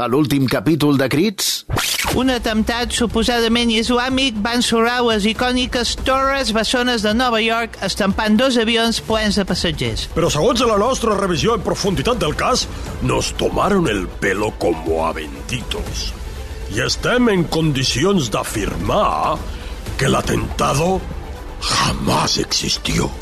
A l'últim capítol de Crits... Un atemptat suposadament islàmic va ensorrar les icòniques torres bessones de Nova York estampant dos avions plens de passatgers. Però segons la nostra revisió en profunditat del cas, nos tomaron el pelo como a bentitos. I estem en condicions d'afirmar que l'atentado jamás existió.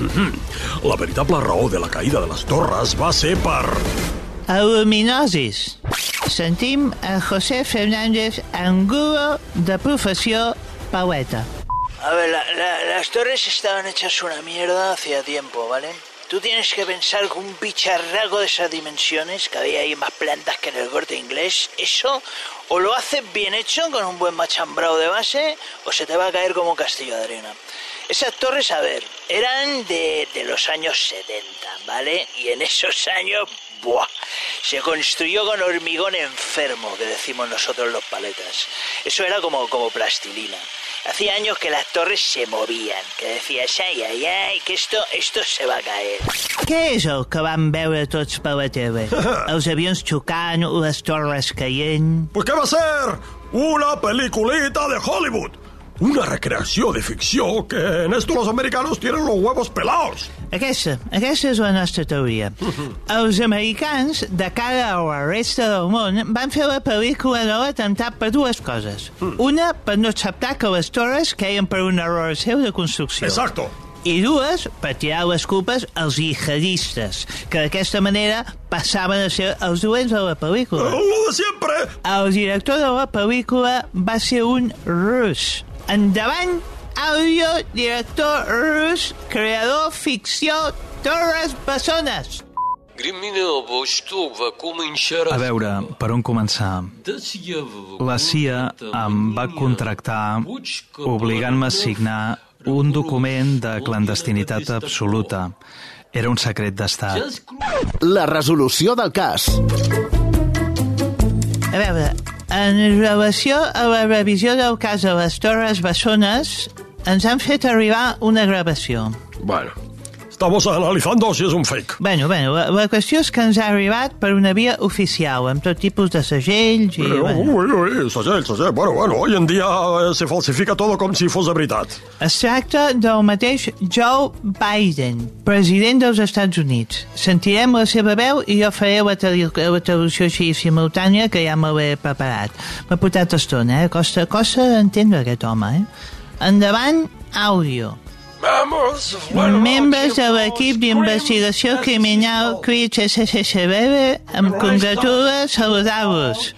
La veritable raó de la caïda de les torres va ser per... Aluminosis. Sentim a José Fernández Angulo, de professió poeta. A ver, la- la- las torres estaban hechas una mierda hacía tiempo, ¿vale? Tú tienes que pensar que un bicharraco de esas dimensiones, que había ahí más plantas que en el corte inglés, eso o lo haces bien hecho con un buen machambrado de base o se te va a caer como castillo de arena. Esas torres, a ver, eran de, de los años 70, ¿vale? Y en esos años, ¡buah! Se construyó con hormigón enfermo, que decimos nosotros los paletas. Eso era como, como plastilina. Hacía años que las torres se movían, que decías, ay, ay, ay, que esto, esto se va a caer. Què és el que vam veure tots per la tele? Els avions xocant, les torres caient... Pues què va ser? Una peliculita de Hollywood. Una recreació de ficció que en esto los americanos tienen los huevos pelados. Aquesta, aquesta és la nostra teoria. Els americans, de cara a la resta del món, van fer la pel·lícula de l'atemptat per dues coses. Una, per no acceptar que les torres queien per un error seu de construcció. Exacto. I dues, per tirar les culpes als jihadistes, que d'aquesta manera passaven a ser els dolents de la pel·lícula. Lo de siempre. El director de la pel·lícula va ser un rus. Endavant, àudio, director rus, creador, ficció, Torres Bessones. A veure, per on començar? La CIA em va contractar obligant-me a signar un document de clandestinitat absoluta. Era un secret d'estat. La resolució del cas. A veure, en relació a la revisió del cas de les Torres Bessones, ens han fet arribar una gravació. Bueno, estamos analizando si es un fake. Bueno, bueno, la, la qüestió és que ens ha arribat per una via oficial, amb tot tipus de segells i... Eh, Bueno, Uy, uy, segell, segell. Bueno, bueno, hoy en día eh, se falsifica todo com si fos de veritat. es tracta del mateix Joe Biden, president dels Estats Units. Sentirem la seva veu i jo faré la, la traducció així simultània que ja me l'he preparat. M'ha portat estona, eh? Costa, costa d'entendre aquest home, eh? Endavant, àudio. Membres de l'equip d'investigació criminal Crits SSCB em congratula saludar-vos.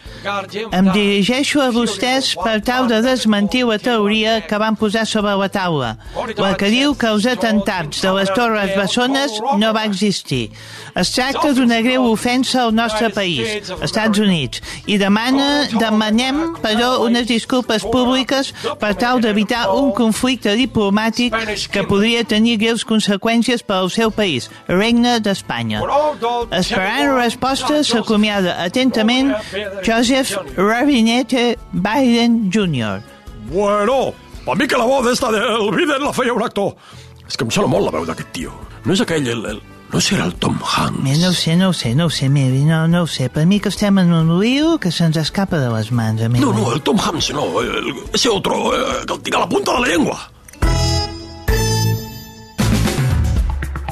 Em dirigeixo a vostès per tal de desmentir la teoria que van posar sobre la taula, la que diu que els atentats de les Torres Bessones no va existir. Es tracta d'una greu ofensa al nostre país, Estats Units, i demana, demanem, però, unes disculpes públiques per tal d'evitar un conflicte diplomàtic que podria tenir greus conseqüències per al seu país, Regne d'Espanya. Esperant resposta, s'acomiada atentament Joseph Robinette Biden Jr. Bueno, a mi que la voz esta del Biden la feia un actor. És que em sona molt la veu d'aquest tio. No és aquell, el, el, no serà el Tom Hanks. Mira, no ho sé, no ho sé, no ho sé, Mary, no, no ho sé. Per mi que estem en un lío que se'ns escapa de les mans, a mi. No, no, el Tom Hanks, no. el- ese otro, eh, que el tinc a la punta de la llengua.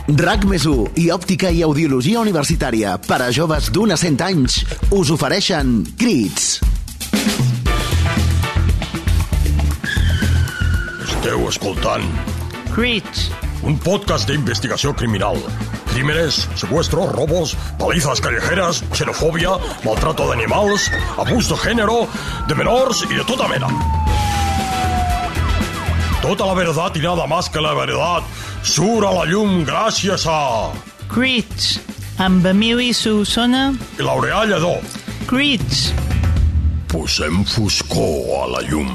RAC més i òptica i audiologia universitària per a joves d'un a 100 anys us ofereixen Crits. Esteu escoltant Crits. un podcast d'investigació criminal. Crímenes, secuestros, robos, palizas callejeras, xenofobia, maltrato de animals, abús de género, de menors i de tota mena. Tota la verdad y nada más que la verdad surt a la llum gràcies a Crits. Amb Emili Solsona. L'Aureà Lledó. Crits. Posem foscor a la llum.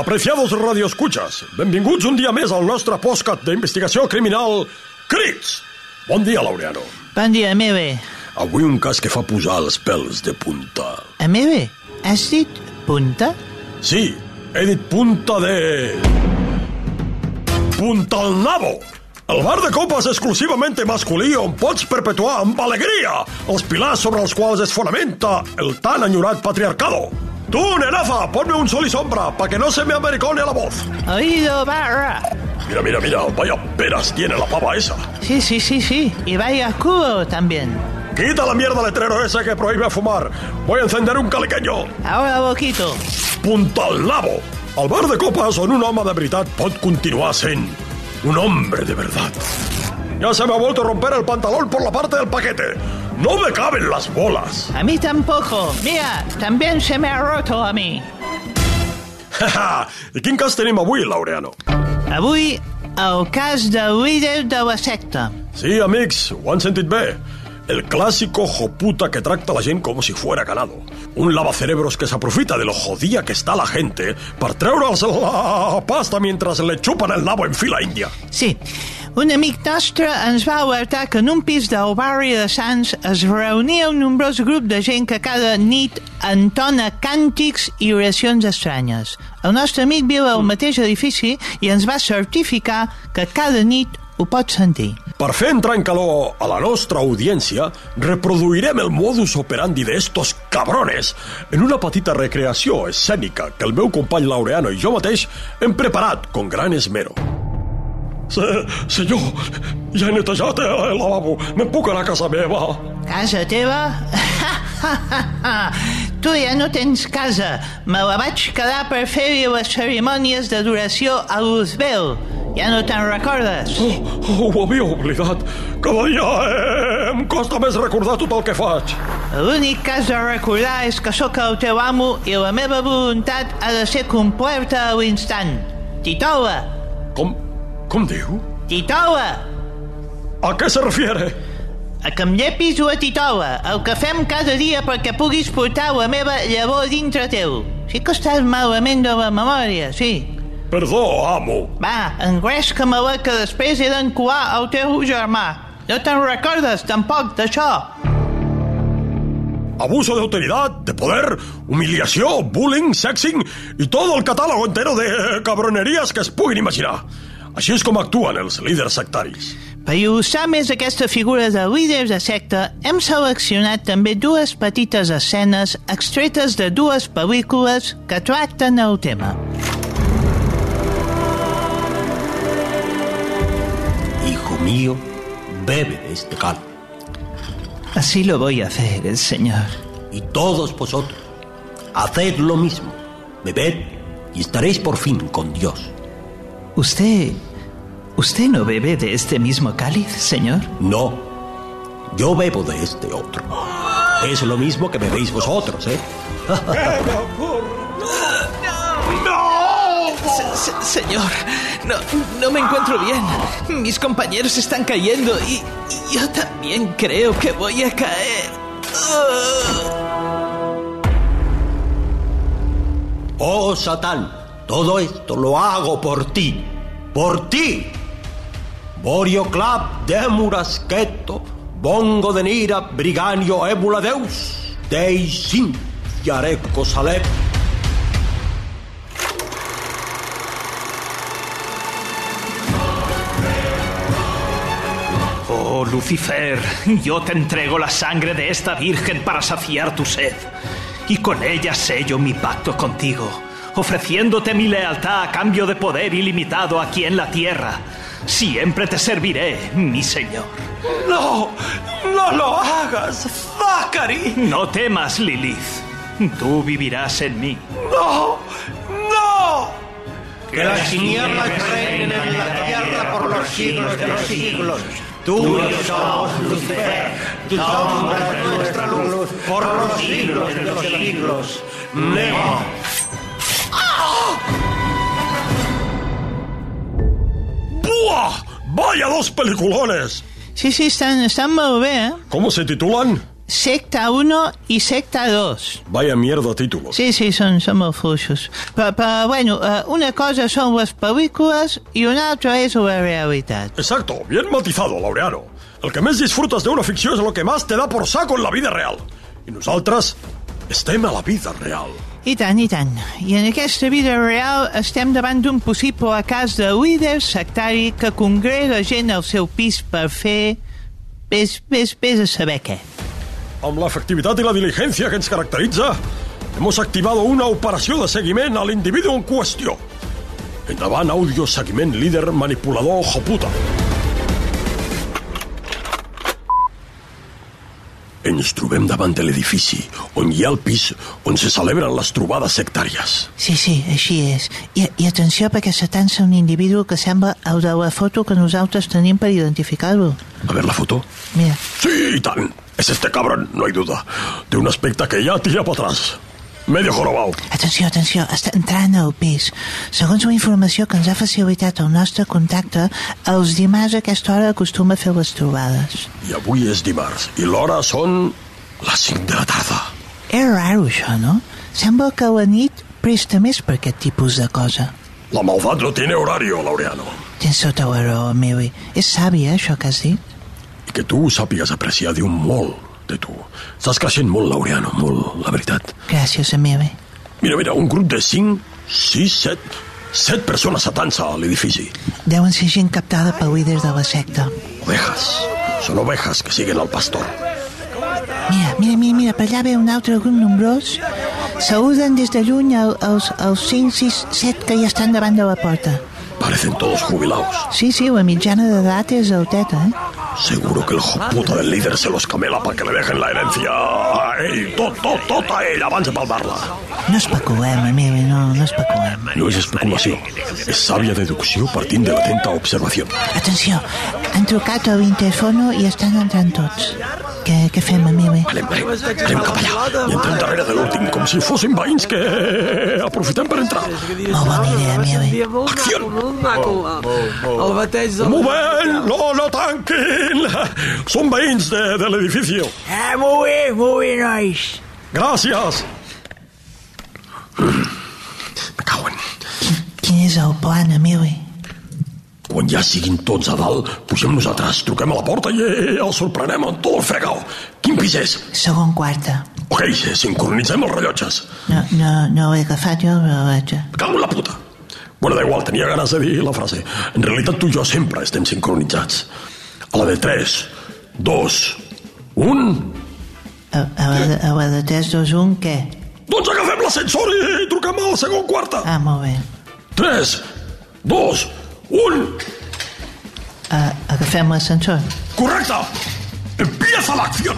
Apreciados radioescuchas, benvinguts un dia més al nostre podcast d'investigació criminal Crits. Bon dia, Laureano. Bon dia, Emili. Avui un cas que fa posar els pèls de punta. Emili, has dit punta? Sí, he dit punta de... Punta al nabo! El bar de copes exclusivamente masculí on pots perpetuar amb alegria els pilars sobre els quals es fonamenta el tan enyorat patriarcado. Tú, nenaza, ponme un sol y sombra para que no se me americone la voz. Oído, barra. Mira, mira, mira, vaya peras tiene la pava esa. Sí, sí, sí, sí. Y vaya cubo también. Quita la mierda letrero ese que prohíbe fumar. Voy a encender un caliqueño. Ahora boquito. Punta al nabo. Al bar de copes on un home de veritat pot continuar sent un hombre de verdad. Ya se me ha vuelto a romper el pantalón por la parte del paquete. No me caben las bolas. A mí tampoco. Mira, también se me ha roto a mí. I quin cas tenim avui, Laureano? Avui, el cas del líder de la secta. Sí, amics, ho han sentit bé. El clásico joputa que tracta a la gent com si fuera ganado. Un lavacerebros que s'aprofita de lo jodida que està la gente per treure'ls la pasta mentre le chupan el nabo en fila índia. Sí, un amic nostre ens va alertar que en un pis del barri de Sants es reunia un nombrós grup de gent que cada nit entona càntics i oracions estranyes. El nostre amic viu al mateix edifici i ens va certificar que cada nit ho pot sentir. Per fer entrar en calor a la nostra audiència, reproduirem el modus operandi de estos cabrones en una petita recreació escènica que el meu company Laureano i jo mateix hem preparat con gran esmero. Se, senyor, ja he netejat el lavabo. Me'n puc anar a casa meva? Casa teva? tu ja no tens casa. Me la vaig quedar per fer-hi les cerimònies d'adoració a Luzbel. Ja no te'n recordes? Oh, ho havia oblidat. Cada dia eh, em costa més recordar tot el que faig. L'únic que has de recordar és que sóc el teu amo i la meva voluntat ha de ser completa a l'instant. Titola! Com, com diu? Titola! ¿A què se refiere? A que em llepis la titola, el que fem cada dia perquè puguis portar la meva llavor dintre teu. Sí que estàs malament de la memòria, sí. Perdó, amo. Va, engresca-me-la que després he d'encuar el teu germà. No te'n recordes tampoc d'això? Abuso de autoridad, de poder, humiliació, bullying, sexing i tot el catàleg entero de cabroneries que es puguin imaginar. Així és com actuen els líders sectaris. Per il·lustrar més aquesta figura de líders de secta, hem seleccionat també dues petites escenes extretes de dues pel·lícules que tracten el tema. Hijo mío, bebe de este caldo. Así lo voy a hacer, señor. Y todos vosotros, haced lo mismo. Bebed y estaréis por fin con Dios. ¿Usted... ¿Usted no bebe de este mismo cáliz, señor? No, yo bebo de este otro. Es lo mismo que bebéis vosotros, ¿eh? Se- se- señor, no, no me encuentro bien. Mis compañeros están cayendo y, yo también creo que voy a caer. Oh, Satán, todo esto lo hago por ti. Por ti. Borio clap demuras keto, bongo de nira, briganio ebula deus, dei sin, salep. Oh, Lucifer, yo te entrego la sangre de esta virgen para saciar tu sed. Y con ella sello mi pacto contigo, ofreciéndote mi lealtad a cambio de poder ilimitado aquí en la tierra. Siempre te serviré, mi señor. No, no lo hagas, Zachary. No temas, Lilith. Tú vivirás en mí. No, no. Que las tinieblas reinen en la tierra por los siglos de los siglos. Tú somos Lucifer, tu sombra es nuestra luz por los siglos de los siglos. Nemo. ¡Buah! ¡Vaya dos peliculones! Sí, sí, estan, estan molt bé, eh? ¿Cómo se titulan? Secta 1 i Secta 2. Vaya mierda títulos. Sí, sí, són, són molt fluixos. Però, però bueno, eh, una cosa són les pel·lícules i una altra és la realitat. Exacto, bien matizado, Laureano. El que més disfrutas de una ficció és lo que más te da por saco en la vida real. I nosaltres Estem a la vida real. I tant, i tant. I en aquesta vida real estem davant d'un possible cas de líder sectari que congrega gent al seu pis per fer... Ves, ves, ves a saber què. Amb l'efectivitat i la diligència que ens caracteritza, hemos activado una operació de seguiment a l'individu en qüestió. Endavant, audio seguiment líder manipulador joputa. Ens trobem davant de l'edifici on hi ha el pis on se celebren les trobades sectàries. Sí, sí, així és. I, i atenció perquè s'atansa un individu que sembla el de la foto que nosaltres tenim per identificar-lo. A ver la foto. Mira, Sí, y tan. Es este cabrón, no hay duda. De un aspecto que ya tira para atrás. Medio jorobado. atenció, atenció, està entrant al pis. Segons la informació que ens ha facilitat el nostre contacte, els dimarts a aquesta hora acostuma a fer les trobades. I avui és dimarts, i l'hora són les 5 de la tarda. És raro, això, no? Sembla que la nit presta més per aquest tipus de cosa. La maldad no tiene horario, Laureano. Tens tota la raó, Mili. És savi, eh, això que has dit? I que tu sàpigues apreciar diu molt de tu. Estàs creixent molt, Laureano, molt, la veritat. Gràcies, Emili. Mira, mira, un grup de 5, 6, 7... 7 persones atant-se a l'edifici. Deuen ser gent captada per líders de la secta. Ovejas. Són ovejas que siguen el pastor. Mira, mira, mira, mira, per allà ve un altre grup nombrós. Saluden des de lluny el, els, els 5, 6, 7 que ja estan davant de la porta. Parecen todos jubilados. Sí, sí, la mitjana d'edat és alteta, eh? Seguro que el puta del líder se los camela para que le dejen la herencia ell, tot, tot, tot a ell, abans de palmar-la. No especulem, Emili, no, no especulem. No és especulació, és sàvia deducció partint de l'atenta observació. Atenció, han trucat a l'interfono i estan entrant tots. Què, què fem, Emili? Anem, anem, anem cap allà i entrem darrere de l'últim, com si fossin veïns que aprofitem per entrar. Molt bona idea, Emili. Acció! El bateig Un moment, no, no tanquin! Són veïns de, de l'edifici. Eh, molt bé, molt bé, nois. Gràcies! Me cauen. Quin és el plan, Emili? Quan ja siguin tots a dalt, pugem nosaltres, truquem a la porta i el sorprenem amb tot el fregau. Quin pis és? Segon quarta. Ok, sincronitzem els rellotges. No, no, no ho he agafat jo, però vaig. Cago la puta. Bueno, da igual, tenia ganes de dir la frase. En realitat tu i jo sempre estem sincronitzats. A la de 3, 2, 1... A, a, la, de- a la de 3, 2, 1, què? Doncs agafem l'ascensor i truquem a la segon quarta. Ah, molt bé. 3, 2, 1... Uh, agafem l'ascensor. Correcte! Empieza la acción.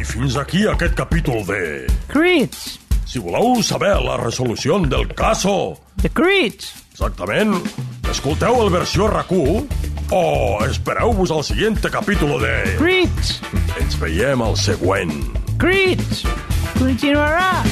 I fins aquí aquest capítol de... Crits! Si voleu saber la resolució del caso, The Crits! exactament, escolteu el versió RAC1 o espereu-vos al siguiente capítol de... Crits! Ens veiem al següent. Crits! Continuarà!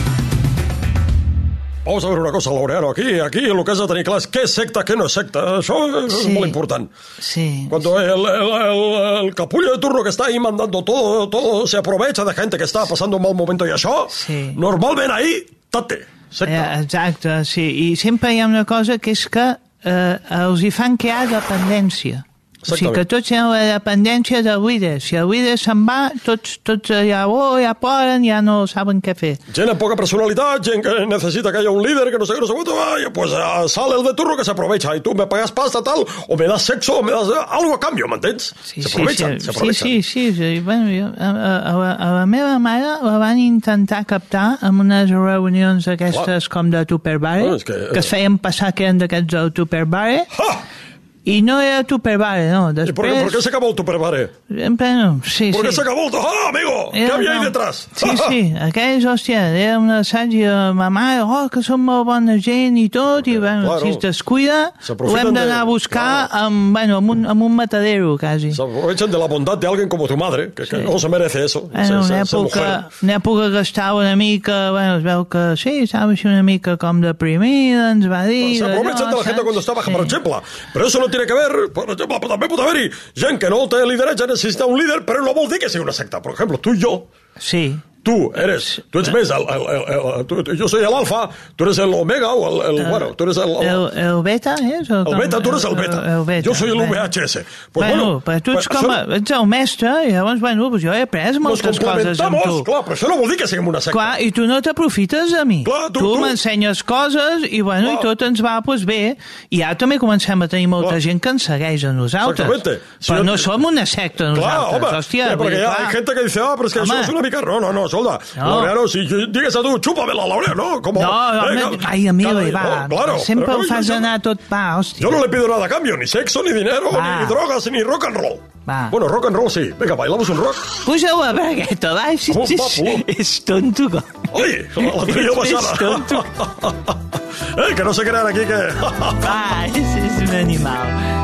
Vamos a ver una cosa, Laureano. Aquí, aquí lo que has de tenir clar és què és secta, què no és secta. Això és Sí. molt important. Sí. Cuando el, el, el- el capullo de turno que está ahí mandando todo, todo se aprovecha de gente que está pasando un mal momento y això, Sí. normalment ahí, tate, Eh, secta. exacte, sí. I sempre hi ha una cosa que és que eh, els hi fan crear dependència. O sigui que tots tenen la dependència del líder. Si el líder se'n va, tots, tots ja, oh, ja ploren, ja no saben què fer. Gent amb poca personalitat, gent que necesita que haya un líder, que no sé qué, no sé cuánto, vaya, pues eh, sale el de turno que se aprovecha y tú me pagas pasta tal, o me das sexo, o me das eh, algo a cambio, ¿m'entens? Sí, se sí, sí. Sí, sí, sí. Bueno, jo, a, a, a, la- a la meva mare la van intentar captar en unes reunions aquestes com de Tupperware, Ah, que- que es feien passar que eren d'aquests del Tupperware, I no era Tupperware, no. ¿Y por, qué- Després... por qué se acabó el tupperware? Sempre no, sí, ¿Por qué sí. se acabó el... ¡Ah, amigo! ¿Qué Era había ahí no. detrás? Sí, sí, aquells, hòstia, era un assaig i la ma mare, oh, que som molt bona gent i tot, i bueno, Claro. si es descuida, ho hem d'anar a buscar claro. amb, bueno, amb, un, amb un matadero, quasi. Se aprovechan de la bondad de alguien como tu madre, que, que no se merece eso. En ser- una època, una època que estava una mica, bueno, es veu que sí, estava així una mica com deprimida, ens va dir... Se aprovechan de la gente cuando está baja, por ejemplo. Pero eso no tiene que ver, por ejemplo, també pot haver-hi gent que no té lideratge, necessita un líder, però no vol dir que sigui una secta. Per exemple, tu i jo, Sí, Tú eres, tú eres més, el, el, el, el, tu, yo soy el alfa, tú eres el omega o el, el bueno, tú eres el... El, el beta, és? El beta, tu eres el beta. El, el beta. Jo soy el Bueno. VHS. Pues bueno, però tu ets com... això- A, ets el mestre, i llavors, bueno, pues jo he après moltes coses amb complementamos, tu. clar, però això no vol dir que siguem una secta. Clar, i tu no t'aprofites de mi. Clar, tu- tu tu- m'ensenyes coses i, bueno, i Clar. tot ens va pues, bé. I ara també comencem a tenir molta Clar. gent que ens segueix a nosaltres. Exactamente. Si Però jo- no som una secta Clar, nosaltres, home, hòstia. vull perquè hi ha clar. hay gente que dice, ah, pero es que Home. eso es una mica... No, no, no, solda. No. Laureano, si digues a tu, chúpamela, Laureano, ¿no? Como, No, home, cal- ai, amigo, cada- va, no, claro, sempre ho fas anar tot pa, hòstia. Yo no le pido nada a cambio, ni sexo, ni dinero, Va. ni drogas, ni rock and roll. Va. Bueno, rock and roll sí. Venga, bailamos un rock. Puja la bragueta, va, és, Com un és, és tonto. com- Oye, la trillo És pasada. tonto. eh, que no se crean aquí que... Va, és, és un animal.